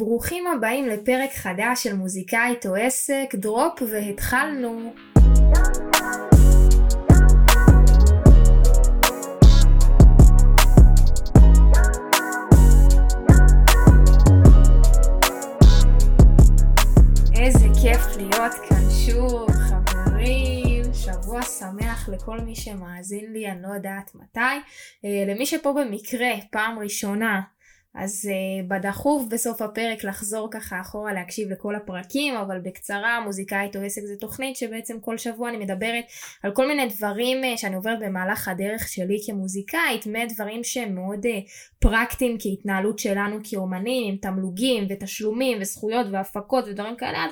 ברוכים הבאים לפרק חדש של מוזיקאית או עסק, דרופ והתחלנו. איזה כיף להיות כאן שוב, חברים, שבוע שמח לכל מי שמאזין לי, אני לא יודעת מתי. אה, למי שפה במקרה, פעם ראשונה, אז uh, בדחוף בסוף הפרק לחזור ככה אחורה להקשיב לכל הפרקים, אבל בקצרה, מוזיקאית או עסק זה תוכנית שבעצם כל שבוע אני מדברת על כל מיני דברים uh, שאני עוברת במהלך הדרך שלי כמוזיקאית, מדברים שהם מאוד uh, פרקטיים כהתנהלות שלנו כאומנים, עם תמלוגים ותשלומים וזכויות והפקות ודברים כאלה,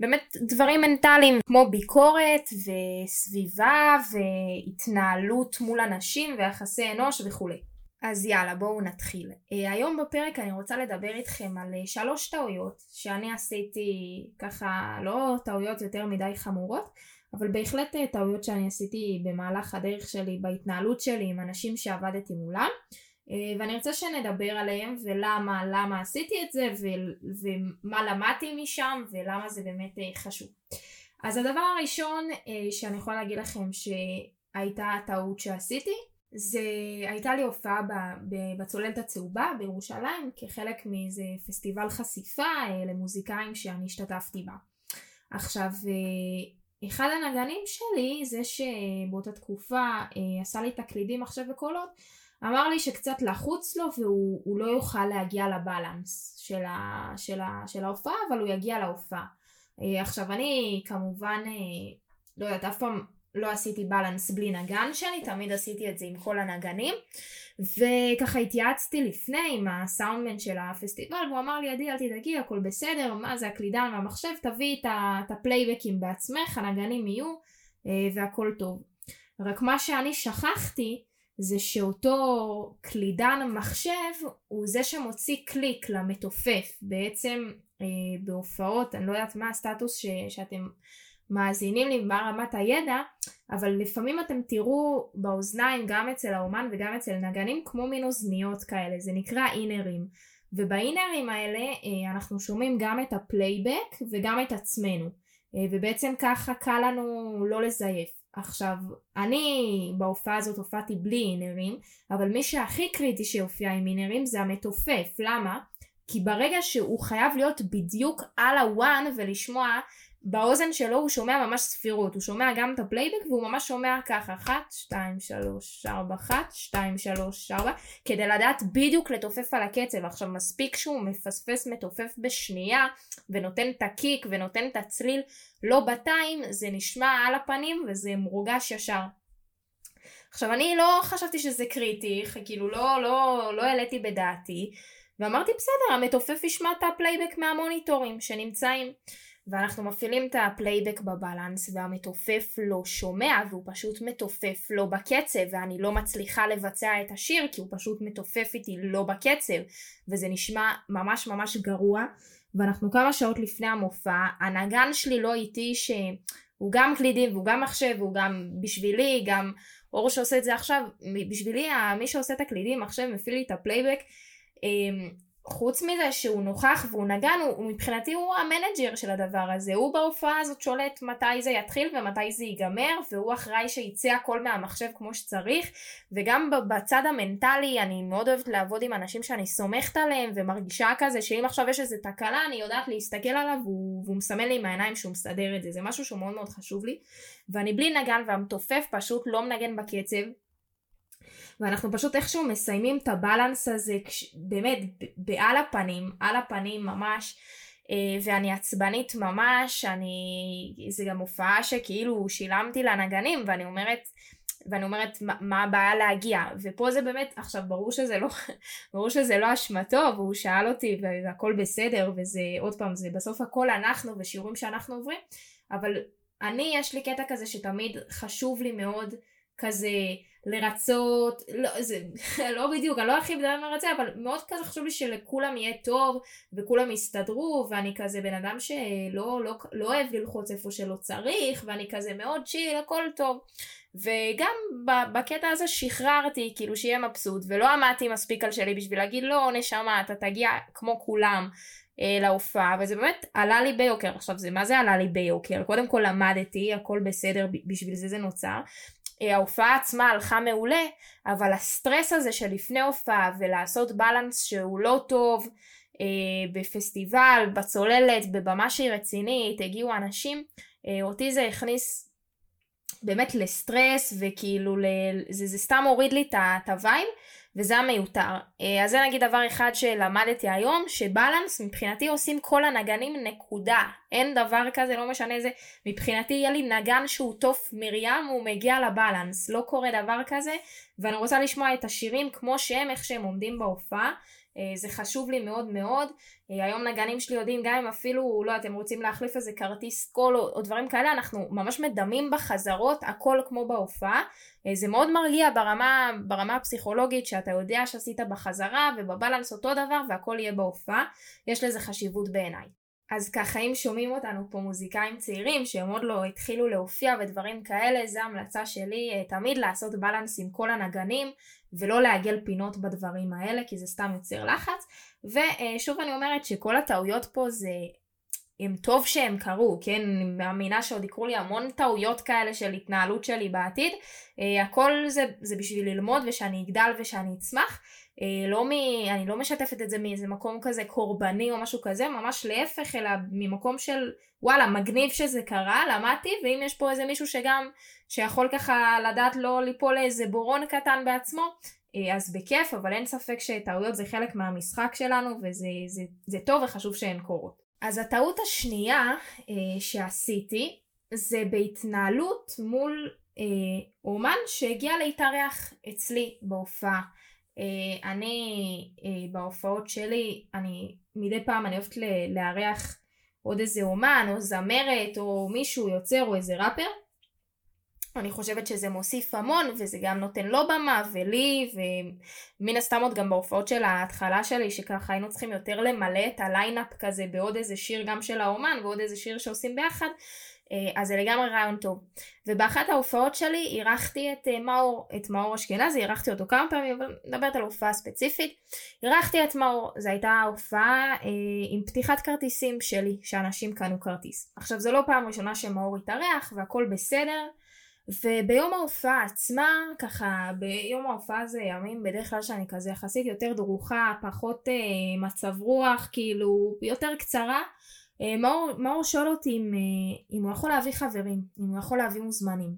באמת דברים מנטליים כמו ביקורת וסביבה והתנהלות מול אנשים ויחסי אנוש וכולי. אז יאללה בואו נתחיל. Uh, היום בפרק אני רוצה לדבר איתכם על uh, שלוש טעויות שאני עשיתי ככה לא טעויות יותר מדי חמורות אבל בהחלט uh, טעויות שאני עשיתי במהלך הדרך שלי בהתנהלות שלי עם אנשים שעבדתי מולם ואני רוצה שנדבר עליהם ולמה למה עשיתי את זה ו- ומה למדתי משם ולמה זה באמת חשוב. אז הדבר הראשון שאני יכולה להגיד לכם שהייתה הטעות שעשיתי זה הייתה לי הופעה בצוללת הצהובה בירושלים כחלק מאיזה פסטיבל חשיפה אה, למוזיקאים שאני השתתפתי בה. עכשיו אה, אחד הנגנים שלי זה שבאותה תקופה אה, עשה לי תקלידים עכשיו וקולות אמר לי שקצת לחוץ לו והוא לא יוכל להגיע לבלנס של, ה, של, ה, של ההופעה אבל הוא יגיע להופעה. עכשיו אני כמובן לא יודעת אף פעם לא עשיתי balance בלי נגן שלי, תמיד עשיתי את זה עם כל הנגנים. וככה התייעצתי לפני עם הסאונדמן של הפסטיבל והוא אמר לי עדי אל תדאגי הכל בסדר מה זה הקלידן והמחשב תביאי את הפלייבקים בעצמך הנגנים יהיו אה, והכל טוב. רק מה שאני שכחתי זה שאותו קלידן מחשב הוא זה שמוציא קליק למתופף. בעצם אה, בהופעות אני לא יודעת מה הסטטוס ש, שאתם מאזינים לי מה רמת הידע, אבל לפעמים אתם תראו באוזניים גם אצל האומן וגם אצל נגנים כמו מין אוזניות כאלה, זה נקרא אינרים. ובאינרים האלה אה, אנחנו שומעים גם את הפלייבק וגם את עצמנו. אה, ובעצם ככה קל לנו לא לזייף. עכשיו, אני בהופעה הזאת הופעתי בלי אינרים, אבל מי שהכי קריטי שיופיע עם אינרים זה המתופף. למה? כי ברגע שהוא חייב להיות בדיוק על ה one ולשמוע באוזן שלו הוא שומע ממש ספירות, הוא שומע גם את הפלייבק והוא ממש שומע ככה 1, 2, 3, 4, 1, 2, 3, 4 כדי לדעת בדיוק לתופף על הקצב. עכשיו מספיק שהוא מפספס מתופף בשנייה ונותן את ה kick ונותן את הצליל לא ב time, זה נשמע על הפנים וזה מורגש ישר. עכשיו אני לא חשבתי שזה קריטי, כאילו לא, לא, לא העליתי בדעתי ואמרתי בסדר המתופף ישמע את הפלייבק מהמוניטורים שנמצאים. ואנחנו מפעילים את הפלייבק ב balance והמתופף לא שומע והוא פשוט מתופף לא בקצב ואני לא מצליחה לבצע את השיר כי הוא פשוט מתופף איתי לא בקצב. וזה נשמע ממש ממש גרוע. ואנחנו כמה שעות לפני המופע הנגן שלי לא איתי שהוא גם קלידים והוא גם מחשב והוא גם בשבילי גם אור שעושה את זה עכשיו בשבילי מי שעושה את הקלידים מחשב מפעיל לי את הפלייבק חוץ מזה שהוא נוכח והוא נגן, הוא, הוא מבחינתי הוא ה manager של הדבר הזה, הוא בהופעה הזאת שולט מתי זה יתחיל ומתי זה ייגמר, והוא אחראי שיצא הכל מהמחשב כמו שצריך, וגם בצד המנטלי אני מאוד אוהבת לעבוד עם אנשים שאני סומכת עליהם ומרגישה כזה שאם עכשיו יש איזה תקלה אני יודעת להסתכל עליו והוא, והוא מסמן לי עם העיניים שהוא מסדר את זה, זה משהו שהוא מאוד מאוד חשוב לי, ואני בלי נגן והמתופף פשוט לא מנגן בקצב, ואנחנו פשוט איכשהו מסיימים את הבלנס הזה באמת בעל הפנים, על הפנים ממש. אה, ואני עצבנית ממש, אני... זה גם הופעה שכאילו שילמתי לנגנים ואני אומרת, ואני אומרת מה, מה הבעיה להגיע ופה זה באמת עכשיו ברור שזה לא ברור שזה לא אשמתו והוא שאל אותי והכל בסדר וזה עוד פעם זה בסוף הכל אנחנו ושיעורים שאנחנו עוברים אבל אני יש לי קטע כזה שתמיד חשוב לי מאוד כזה לרצות, לא, זה לא בדיוק, אני לא הכי בן אדם מרצה, אבל מאוד כזה חשוב לי שלכולם יהיה טוב וכולם יסתדרו ואני כזה בן אדם שלא לא, לא אוהב ללחוץ איפה שלא צריך ואני כזה מאוד צ'יל, הכל טוב. וגם בקטע הזה שחררתי, כאילו שיהיה מבסוט, ולא עמדתי מספיק על שלי בשביל להגיד לא נשמה אתה תגיע כמו כולם אה, להופעה, וזה באמת עלה לי ביוקר. עכשיו, זה מה זה עלה לי ביוקר? קודם כל למדתי, הכל בסדר, בשביל זה זה נוצר. אה, ההופעה עצמה הלכה מעולה, אבל הסטרס הזה של לפני הופעה ולעשות balance שהוא לא טוב, אה, בפסטיבל, בצוללת, בבמה שהיא רצינית, הגיעו אנשים, אה, אותי זה הכניס באמת לסטרס וכאילו זה, זה סתם הוריד לי את ה vibe וזה המיותר. אה, אז זה נגיד דבר אחד שלמדתי היום, שבלנס מבחינתי עושים כל הנגנים נקודה. אין דבר כזה, לא משנה איזה, מבחינתי יהיה לי נגן שהוא תוף מרים, הוא מגיע לבלנס. לא קורה דבר כזה, ואני רוצה לשמוע את השירים כמו שהם, איך שהם עומדים בהופעה. אה, זה חשוב לי מאוד מאוד. אה, היום נגנים שלי יודעים, גם אם אפילו, לא הם רוצים להחליף איזה כרטיס קול או, או דברים כאלה, אנחנו ממש מדמים בחזרות, הכל כמו בהופעה. אה, זה מאוד מרגיע ברמה, ברמה הפסיכולוגית, שאתה יודע שעשית בחזרה ובבלנס אותו דבר והכל יהיה בהופעה. יש לזה חשיבות בעיניי. אז ככה אם שומעים אותנו פה מוזיקאים צעירים שהם עוד לא התחילו להופיע ודברים כאלה, זו המלצה שלי תמיד לעשות בלנס עם כל הנגנים ולא לעגל פינות בדברים האלה כי זה סתם יוצר לחץ. ושוב אני אומרת שכל הטעויות פה זה הם טוב שהם קרו, כן? אני מאמינה שעוד יקרו לי המון טעויות כאלה של התנהלות שלי בעתיד. Uh, הכל זה, זה בשביל ללמוד ושאני אגדל ושאני אצמח. Uh, לא מ... אני לא משתפת את זה מאיזה מקום כזה קורבני או משהו כזה, ממש להפך, אלא ממקום של וואלה, מגניב שזה קרה, למדתי, ואם יש פה איזה מישהו שגם, שיכול ככה לדעת לא ליפול לאיזה בורון קטן בעצמו, uh, אז בכיף, אבל אין ספק שטעויות זה חלק מהמשחק שלנו, וזה זה, זה טוב וחשוב שהן קורות. אז הטעות השנייה אה, שעשיתי זה בהתנהלות מול אה, אומן שהגיע להתארח אצלי בהופעה. אה, אני אה, בהופעות שלי, אני מדי פעם אני אוהבת לארח עוד איזה אומן או זמרת או מישהו יוצר או איזה ראפר. אני חושבת שזה מוסיף המון וזה גם נותן לו במה ולי ומן הסתם עוד גם בהופעות של ההתחלה שלי שככה היינו צריכים יותר למלא את ה lineup כזה בעוד איזה שיר גם של האומן ועוד איזה שיר שעושים ביחד אז זה לגמרי רעיון טוב. ובאחת ההופעות שלי אירחתי את אה, מאור, את מאור אשכנזי, אירחתי אותו כמה פעמים, אבל מדברת על הופעה ספציפית. אירחתי את מאור, זו הייתה הופעה אה, עם פתיחת כרטיסים שלי, שאנשים קנו כרטיס. עכשיו זו לא פעם ראשונה שמאור התארח והכל בסדר. וביום ההופעה עצמה, ככה ביום ההופעה זה ימים בדרך כלל שאני כזה יחסית יותר דרוכה, פחות אה, מצב רוח, כאילו יותר קצרה. אה, מאור, מאור שואל אותי אם, אה, אם הוא יכול להביא חברים, אם הוא יכול להביא מוזמנים.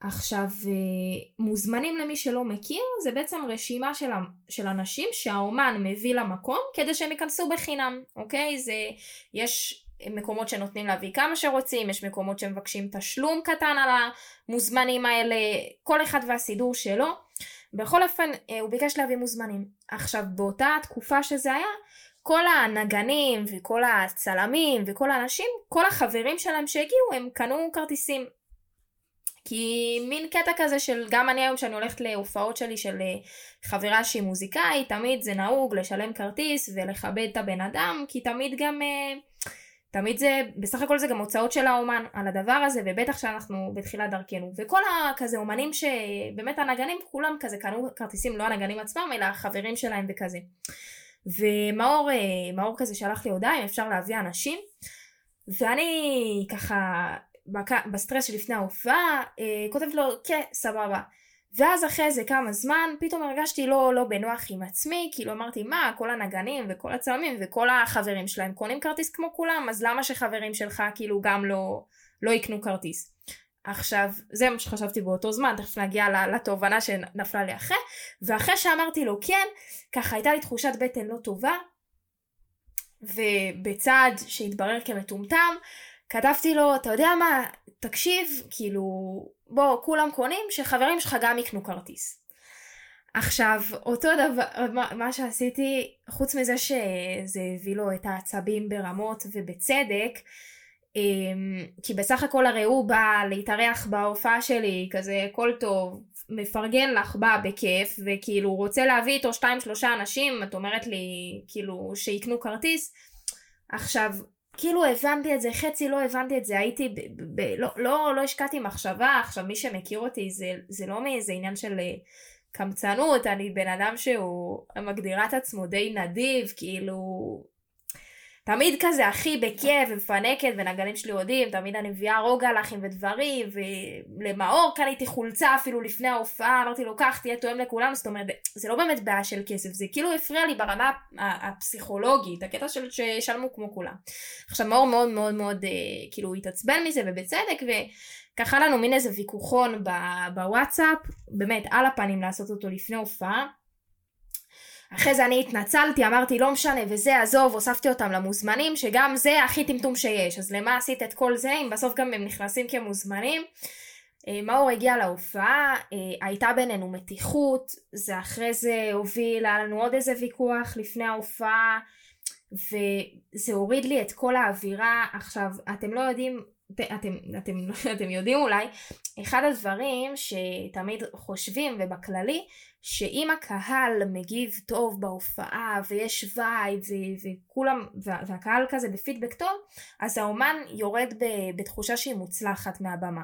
עכשיו, אה, מוזמנים למי שלא מכיר, זה בעצם רשימה של, של אנשים שהאומן מביא למקום כדי שהם ייכנסו בחינם, אוקיי? זה, יש מקומות שנותנים להביא כמה שרוצים, יש מקומות שמבקשים תשלום קטן על המוזמנים האלה, כל אחד והסידור שלו. בכל אופן, הוא ביקש להביא מוזמנים. עכשיו, באותה תקופה שזה היה, כל הנגנים וכל הצלמים וכל האנשים, כל החברים שלהם שהגיעו, הם קנו כרטיסים. כי מין קטע כזה של גם אני היום שאני הולכת להופעות שלי של אה, חברה שהיא מוזיקאית, תמיד זה נהוג לשלם כרטיס ולכבד את הבן אדם, כי תמיד גם... Uh, תמיד זה, בסך הכל זה גם הוצאות של האומן על הדבר הזה, ובטח שאנחנו בתחילת דרכנו. וכל הכזה אומנים שבאמת הנגנים כולם כזה קנו כרטיסים, לא הנגנים עצמם, אלא החברים שלהם וכזה. ומאור אה, כזה שלח לי הודעה אם אפשר להביא אנשים, ואני ככה בסטרס שלפני ההופעה, אה, כותבת לו, כן, סבבה. ואז אחרי איזה כמה זמן פתאום הרגשתי לא, לא בנוח עם עצמי, כאילו אמרתי מה, כל הנגנים וכל הצלמים וכל החברים שלהם קונים כרטיס כמו כולם, אז למה שחברים שלך כאילו גם לא, לא יקנו כרטיס? עכשיו, זה מה שחשבתי באותו זמן, תכף נגיע לתובנה שנפלה לי אחרי, ואחרי שאמרתי לו כן, ככה הייתה לי תחושת בטן לא טובה, ובצעד שהתברר כמטומטם, כתבתי לו, אתה יודע מה, תקשיב, כאילו, בוא, כולם קונים, שחברים שלך גם יקנו כרטיס. עכשיו, אותו דבר, מה, שעשיתי, חוץ מזה שזה הביא לו את העצבים ברמות ובצדק, כי בסך הכל הרי הוא בא להתארח בהופעה שלי, כזה הכל טוב, מפרגן לך, בא בכיף, וכאילו רוצה להביא איתו שתיים שלושה אנשים, את אומרת לי כאילו שיקנו כרטיס. עכשיו, כאילו הבנתי את זה, חצי לא הבנתי את זה, הייתי, ב, ב, ב, לא, לא, לא השקעתי מחשבה, עכשיו מי שמכיר אותי זה, זה לא מאיזה עניין של אה, קמצנות, אני בן אדם שהוא מגדירה את עצמו די נדיב, כאילו, תמיד כזה הכי בכיף ומפנקת, ונגנים שלי יודעים, תמיד אני מביאה רוגע לחים ודברים, ולמאור קניתי חולצה אפילו לפני ההופעה, אמרתי לו, קח, תהיה תואם לכולם, זאת אומרת, זה לא באמת בעיה של כסף, זה כאילו הפריע לי ברמה הפסיכולוגית, הקטע של שישלמו כמו כולם. עכשיו, מאור מאוד מאוד מאוד, אה, כאילו, התעצבן מזה, ובצדק, וככה לנו מין איזה ויכוחון בוואטסאפ, באמת, על הפנים לעשות אותו לפני הופעה. אחרי זה אני התנצלתי, אמרתי לא משנה וזה, עזוב, הוספתי אותם למוזמנים, שגם זה הכי טמטום שיש. אז למה עשית את כל זה, אם בסוף גם הם נכנסים כמוזמנים? אה, מאור הגיע להופעה, אה, הייתה בינינו מתיחות, זה אחרי זה הוביל, היה לנו עוד איזה ויכוח לפני ההופעה, וזה הוריד לי את כל האווירה. עכשיו, אתם לא יודעים, אתם, אתם, אתם יודעים אולי, אחד הדברים שתמיד חושבים ובכללי, שאם הקהל מגיב טוב בהופעה ויש vibe וכולם, והקהל כזה בפידבק טוב, אז האומן יורד בתחושה שהיא מוצלחת מהבמה.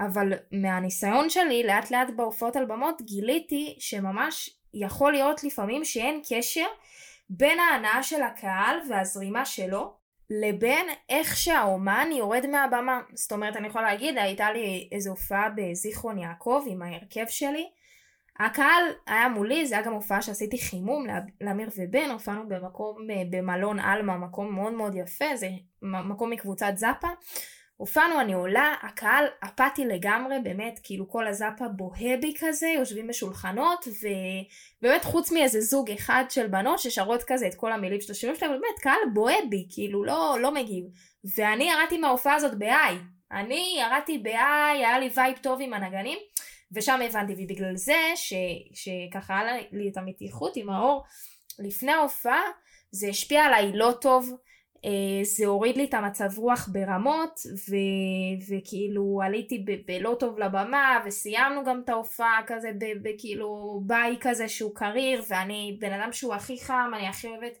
אבל מהניסיון שלי לאט לאט בהופעות על במות גיליתי שממש יכול להיות לפעמים שאין קשר בין ההנאה של הקהל והזרימה שלו לבין איך שהאומן יורד מהבמה. זאת אומרת, אני יכולה להגיד, הייתה לי איזו הופעה בזיכרון יעקב עם ההרכב שלי. הקהל היה מולי, זה היה גם הופעה שעשיתי חימום לאמיר ובן, הופענו במקום, במלון עלמה, מקום מאוד מאוד יפה, זה מקום מקבוצת זאפה. הופענו, אני עולה, הקהל אפאתי לגמרי, באמת, כאילו כל הזאפה בוהה בי כזה, יושבים בשולחנות, ובאמת חוץ מאיזה זוג אחד של בנות ששרות כזה את כל המילים של השירים שלהם, באמת, קהל בוהה בי, כאילו לא, לא מגיב. ואני ירדתי מההופעה הזאת ב-high. אני ירדתי ב-high, היה לי vibe טוב עם הנגנים, ושם הבנתי, ובגלל זה, ש, שככה היה לי את המתיחות עם האור לפני ההופעה, זה השפיע עליי לא טוב. אה, זה הוריד לי את המצב רוח ברמות ו... וכאילו עליתי ב... בלא טוב לבמה וסיימנו גם את ההופעה כזה בכאילו ביי כזה שהוא קריר ואני בן אדם שהוא הכי חם אני הכי אוהבת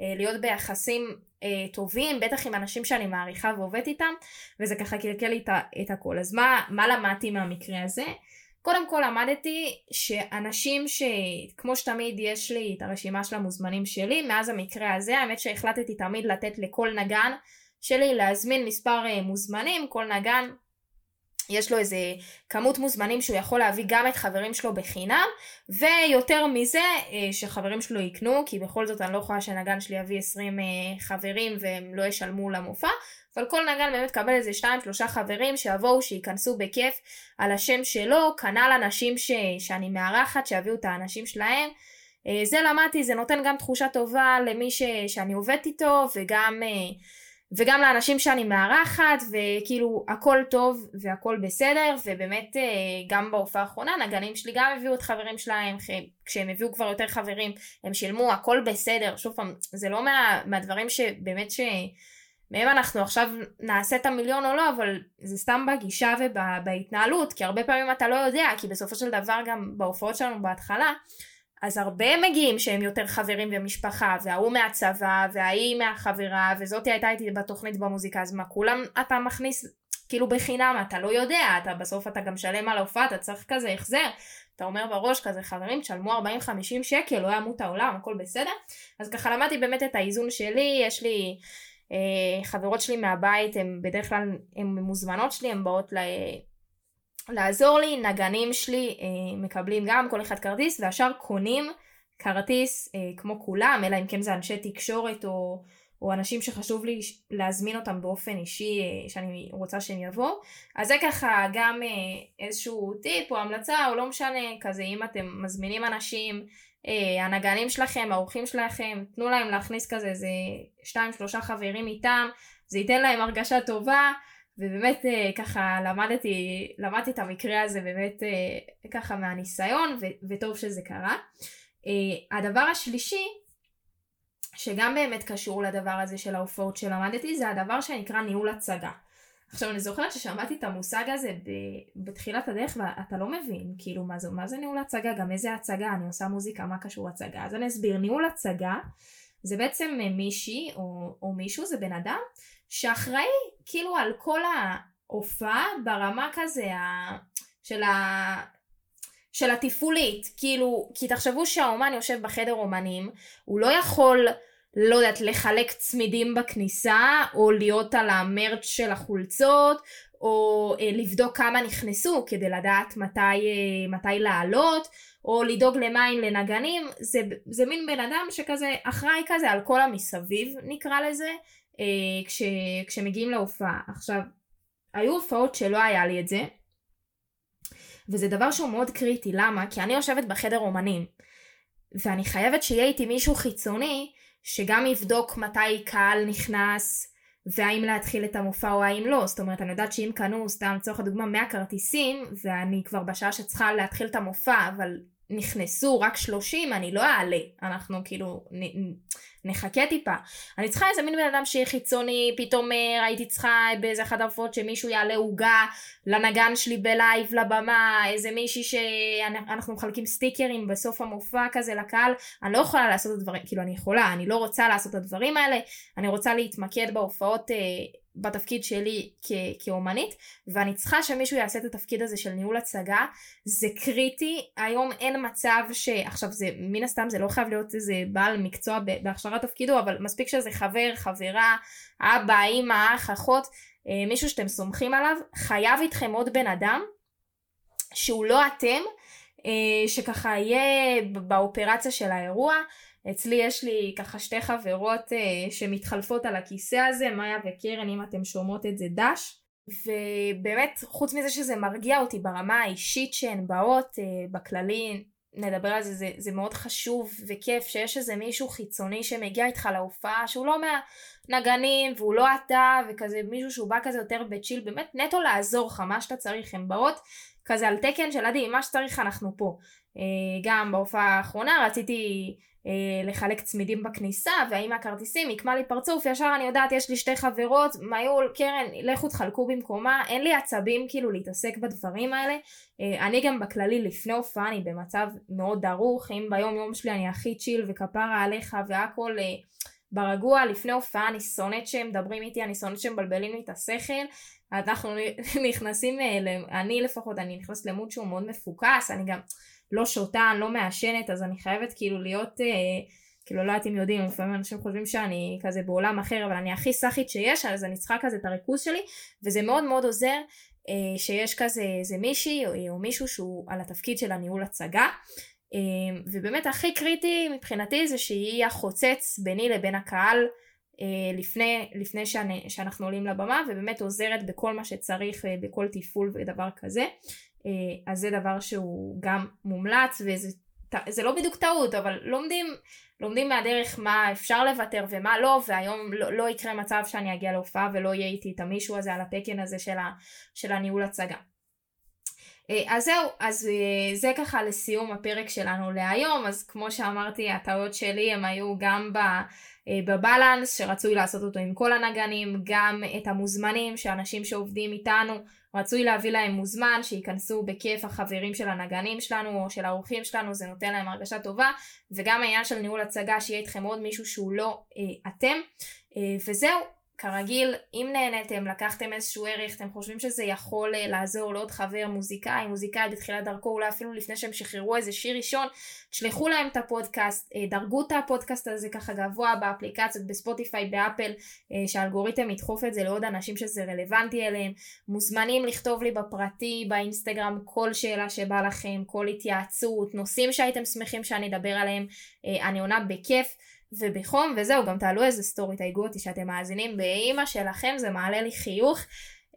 אה, להיות ביחסים אה, טובים בטח עם אנשים שאני מעריכה ועובדת איתם וזה ככה קלקל לי את הכל אז מה, מה למדתי מהמקרה הזה? קודם כל למדתי שאנשים שכמו שתמיד יש לי את הרשימה של המוזמנים שלי מאז המקרה הזה האמת שהחלטתי תמיד לתת לכל נגן שלי להזמין מספר אה, מוזמנים. כל נגן יש לו איזה כמות מוזמנים שהוא יכול להביא גם את חברים שלו בחינם ויותר מזה אה, שחברים שלו יקנו כי בכל זאת אני לא יכולה שנגן שלי יביא 20 אה, חברים והם לא ישלמו למופע אבל כל נגן באמת קבל איזה 2-3 חברים שיבואו שייכנסו בכיף על השם שלו כנ"ל אנשים ש... שאני מארחת שיביאו את האנשים שלהם. אה, זה למדתי זה נותן גם תחושה טובה למי ש... שאני עובדת איתו וגם וגם לאנשים שאני מארחת וכאילו הכל טוב והכל בסדר ובאמת אה, גם בהופעה האחרונה נגנים שלי גם הביאו את חברים שלהם כשהם הביאו כבר יותר חברים הם שילמו הכל בסדר. שוב פעם זה לא מה, מהדברים שבאמת שמהם אנחנו עכשיו נעשה את המיליון או לא אבל זה סתם בגישה ובהתנהלות כי הרבה פעמים אתה לא יודע כי בסופו של דבר גם בהופעות שלנו בהתחלה אז הרבה מגיעים שהם יותר חברים ומשפחה, וההוא מהצבא, וההיא מהחברה, וזאתי הייתה איתי בתוכנית במוזיקה, אז מה, כולם אתה מכניס כאילו בחינם, אתה לא יודע, אתה בסוף אתה גם שלם על ההופעה, אתה צריך כזה החזר. אתה אומר בראש כזה, חברים, תשלמו 40-50 שקל, לא ימות העולם, הכל בסדר. אז ככה למדתי באמת את האיזון שלי, יש לי חברות שלי מהבית, הן בדרך כלל, הן מוזמנות שלי, הן באות ל... לעזור לי, נגנים שלי אה, מקבלים גם כל אחד כרטיס והשאר קונים כרטיס אה, כמו כולם, אלא אם כן זה אנשי תקשורת או, או אנשים שחשוב לי להזמין אותם באופן אישי אה, שאני רוצה שהם יבואו. אז זה ככה גם אה, איזשהו טיפ או המלצה או לא משנה, כזה אם אתם מזמינים אנשים, אה, הנגנים שלכם, האורחים שלכם, תנו להם להכניס כזה איזה 2-3 חברים איתם, זה ייתן להם הרגשה טובה. ובאמת אה, ככה למדתי, למדתי את המקרה הזה באמת אה, ככה מהניסיון ו- וטוב שזה קרה. אה, הדבר השלישי שגם באמת קשור לדבר הזה של ההופעות שלמדתי זה הדבר שנקרא ניהול הצגה. עכשיו אני זוכרת ששמעתי את המושג הזה ב- בתחילת הדרך ואתה לא מבין כאילו מה זה, מה זה ניהול הצגה, גם איזה הצגה, אני עושה מוזיקה, מה קשור הצגה. אז אני אסביר, ניהול הצגה זה בעצם מישהי או, או מישהו, זה בן אדם שאחראי כאילו על כל ההופעה ברמה כזה ה... של, ה... של התפעולית, כאילו, כי תחשבו שהאומן יושב בחדר אומנים, הוא לא יכול לא יודעת, לחלק צמידים בכניסה, או להיות על המרץ' של החולצות, או אה, לבדוק כמה נכנסו כדי לדעת מתי, אה, מתי לעלות, או לדאוג למים לנגנים, זה, זה מין בן אדם שכזה אחראי כזה על כל המסביב נקרא לזה, אה, כש, כשמגיעים להופעה. עכשיו, היו הופעות שלא היה לי את זה, וזה דבר שהוא מאוד קריטי, למה? כי אני יושבת בחדר אומנים, ואני חייבת שיהיה איתי מישהו חיצוני שגם יבדוק מתי קהל נכנס, והאם להתחיל את המופע או האם לא. זאת אומרת, אני יודעת שאם קנו, סתם לצורך הדוגמה, 100 כרטיסים, ואני כבר בשעה שצריכה להתחיל את המופע, אבל נכנסו רק 30, אני לא אעלה. אנחנו כאילו נחכה טיפה. אני צריכה איזה מין בן אדם שיהיה חיצוני, פתאום אה, הייתי צריכה באיזה אחת ההופעות שמישהו יעלה עוגה לנגן שלי בלייב לבמה, איזה מישהי שאנחנו מחלקים סטיקרים בסוף המופע כזה לקהל. אני לא יכולה לעשות את הדברים, כאילו אני יכולה, אני לא רוצה לעשות את הדברים האלה, אני רוצה להתמקד בהופעות אה, בתפקיד שלי כ- כאומנית, ואני צריכה שמישהו יעשה את התפקיד הזה של ניהול הצגה, זה קריטי, היום אין מצב ש... עכשיו זה, מן הסתם זה לא חייב להיות איזה בעל מקצוע בהכשרת תפקידו, אבל מספיק שזה חבר, חברה, אבא, אימא, אח, אחות, אה, מישהו שאתם סומכים עליו, חייב איתכם עוד בן אדם, שהוא לא אתם, אה, שככה יהיה באופרציה של האירוע, אצלי יש לי ככה שתי חברות uh, שמתחלפות על הכיסא הזה, מאיה וקרן, אם אתם שומעות את זה דש. ובאמת, חוץ מזה שזה מרגיע אותי ברמה האישית שהן באות, uh, בכללי, נדבר על זה, זה, זה מאוד חשוב וכיף שיש איזה מישהו חיצוני שמגיע איתך להופעה, שהוא לא מהנגנים והוא לא אתה, וכזה מישהו שהוא בא כזה יותר בצ'יל, באמת נטו לעזור לך, מה שאתה צריך, הן באות כזה על תקן של עדי, מה שצריך אנחנו פה. Uh, גם בהופעה האחרונה רציתי אה, לחלק צמידים בכניסה, והאם הכרטיסים יקמה לי פרצוף, ישר אני יודעת, יש לי שתי חברות, מהיול, קרן, לכו תחלקו במקומה, אין לי עצבים כאילו להתעסק בדברים האלה. אה, אני גם בכללי לפני הופעה אני במצב מאוד דרוך, אם ביום יום שלי אני הכי צ'יל וכפרה עליך והכל אה, ברגוע, לפני הופעה אני שונאת שהם מדברים איתי, אני שונאת שהם מבלבלים לי את השכל. אנחנו נכנסים, אני לפחות, אני נכנסת למוד שהוא מאוד מפוקס, אני גם... לא שותה, אני לא מעשנת, אז אני חייבת כאילו להיות, אה, כאילו לא יודעת אם יודעים, לפעמים אנשים חושבים שאני כזה בעולם אחר, אבל אני הכי סאחית שיש, אז אני צריכה כזה את הריכוז שלי, וזה מאוד מאוד עוזר אה, שיש כזה איזה מישהי או, או מישהו שהוא על התפקיד של הניהול הצגה. אה, ובאמת הכי קריטי מבחינתי זה שהיא החוצץ ביני לבין הקהל אה, לפני, לפני שאני, שאנחנו עולים לבמה ובאמת עוזרת בכל מה שצריך אה, בכל תפעול ודבר כזה אה, אז זה דבר שהוא גם מומלץ וזה לא בדיוק טעות אבל לומדים, לומדים מהדרך מה אפשר לוותר ומה לא והיום לא, לא יקרה מצב שאני אגיע להופעה ולא יהיה איתי את המישהו הזה על התקן הזה של, ה, של הניהול הצגה. אה, אז זהו, אז אה, זה ככה לסיום הפרק שלנו להיום, אז כמו שאמרתי הטעויות שלי הם היו גם ב... בבלנס שרצוי לעשות אותו עם כל הנגנים, גם את המוזמנים שאנשים שעובדים איתנו רצוי להביא להם מוזמן, שייכנסו בכיף החברים של הנגנים שלנו או של האורחים שלנו, זה נותן להם הרגשה טובה, וגם העניין של ניהול הצגה, שיהיה איתכם עוד מישהו שהוא לא אה, אתם, אה, וזהו. כרגיל, אם נהניתם, לקחתם איזשהו ערך, אתם חושבים שזה יכול uh, לעזור לעוד חבר מוזיקאי, מוזיקאי בתחילת דרכו, אולי אפילו לפני שהם שחררו איזה שיר ראשון, תשלחו להם את הפודקאסט, אה, דרגו את הפודקאסט הזה ככה גבוה באפליקציות, בספוטיפיי, באפל, אה, שהאלגוריתם ידחוף את זה לעוד אנשים שזה רלוונטי אליהם. מוזמנים לכתוב לי בפרטי, באינסטגרם, כל שאלה שבא לכם, כל התייעצות, נושאים שהייתם שמחים שאני אדבר עליהם, אני עונה בכיף. ובחום, וזהו, גם תעלו איזה סטורי, תייגו אותי שאתם מאזינים באימא שלכם, זה מעלה לי חיוך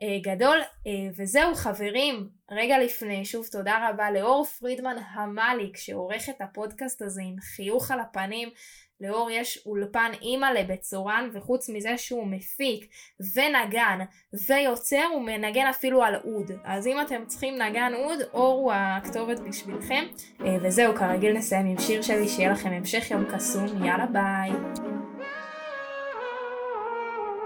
אה, גדול. אה, וזהו, חברים, רגע לפני, שוב תודה רבה לאור פרידמן המליק, שעורך את הפודקאסט הזה עם חיוך על הפנים. לאור יש אולפן אימא לבצורן, וחוץ מזה שהוא מפיק ונגן ויוצר, הוא מנגן אפילו על אוד. אז אם אתם צריכים נגן אוד, אור הוא הכתובת בשבילכם. אה, וזהו, כרגיל נסיים עם שיר שלי, שיהיה לכם המשך יום קסום, יאללה ביי.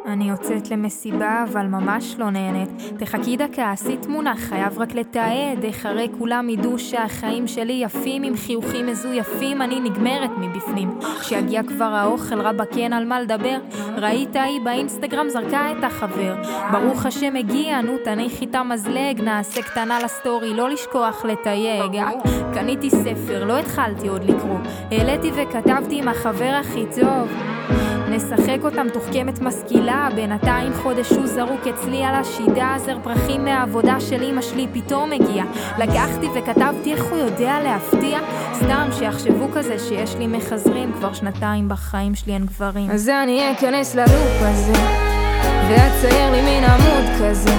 אני יוצאת למסיבה, אבל ממש לא נהנית. תחכי דקה, עשי תמונה, חייב רק לתעד. איך הרי כולם ידעו שהחיים שלי יפים, עם חיוכים מזויפים, אני נגמרת מבפנים. כשיגיע כבר האוכל, רבאק אין על מה לדבר. ראית היא באינסטגרם זרקה את החבר. ברוך השם הגיע, נו תניחי את המזלג, נעשה קטנה לסטורי, לא לשכוח לתייג. קניתי ספר, לא התחלתי עוד לקרוא. העליתי וכתבתי עם החבר הכי טוב. משחק אותם תוחכמת משכילה בינתיים חודש הוא זרוק אצלי על השידה זר פרחים מהעבודה של אמא שלי פתאום מגיע לקחתי וכתבתי איך הוא יודע להפתיע? סתם שיחשבו כזה שיש לי מחזרים כבר שנתיים בחיים שלי אין גברים. אז אני אכנס ללופ הזה ואצייר לי מין עמוד כזה.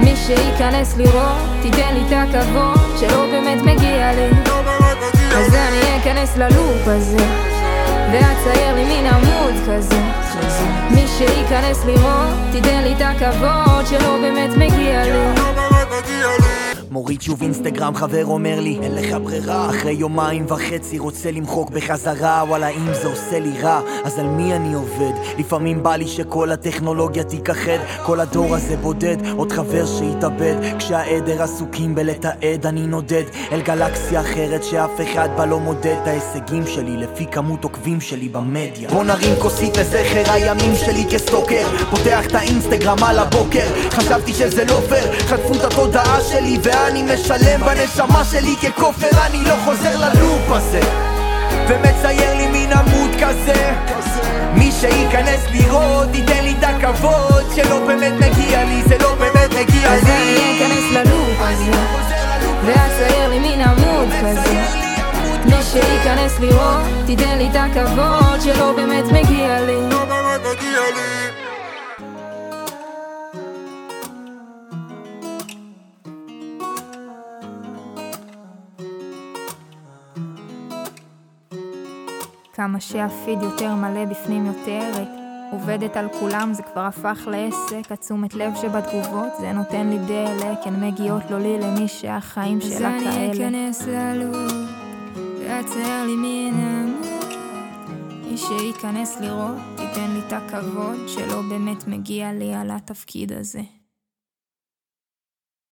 מי שייכנס לראות, תיתן לי את הכבוד שלא באמת מגיע לי. אז אני אכנס ללופ הזה ואצייר לי מין עמוד כזה. מי שייכנס לראות, תיתן לי את הכבוד שלא באמת מגיע לי מוריד שוב אינסטגרם, חבר אומר לי אין לך ברירה. אחרי יומיים וחצי רוצה למחוק בחזרה וואלה אם זה עושה לי רע אז על מי אני עובד? לפעמים בא לי שכל הטכנולוגיה תיכחד כל הדור הזה בודד, עוד חבר שהתאבד כשהעדר עסוקים בלתעד אני נודד. אל גלקסיה אחרת שאף אחד בה לא מודד. את ההישגים שלי לפי כמות עוקבים שלי במדיה. בוא נרים כוסית לזכר הימים שלי כסטוקר. פותח את האינסטגרם על הבוקר. חשבתי שזה לא פייר. חטפו את התודעה שלי ואז אני משלם בנשמה שלי ככופר אני לא חוזר ללופ הזה. ומצייר לי מין עמוד כזה. מי שייכנס לראות ייתן לי את הכבוד שלא באמת מגיע לי זה לא באמת מגיע לי. אז אני אכנס ללופ הזה ואצייר לי מין עמוד כזה. מי שייכנס לראות תיתן לי את הכבוד שלא באמת מגיע לי. לא באמת מגיע לי כמה שהפיד יותר מלא בפנים יותר עובדת על כולם זה כבר הפך לעסק. התשומת לב שבתגובות זה נותן לי דלק הן מגיעות לא לי למי שהחיים שלה כאלה אז אני אכנס ללוב ועצר לי מן עמוד מי שייכנס לראות תיתן לי את הכבוד שלא באמת מגיע לי על התפקיד הזה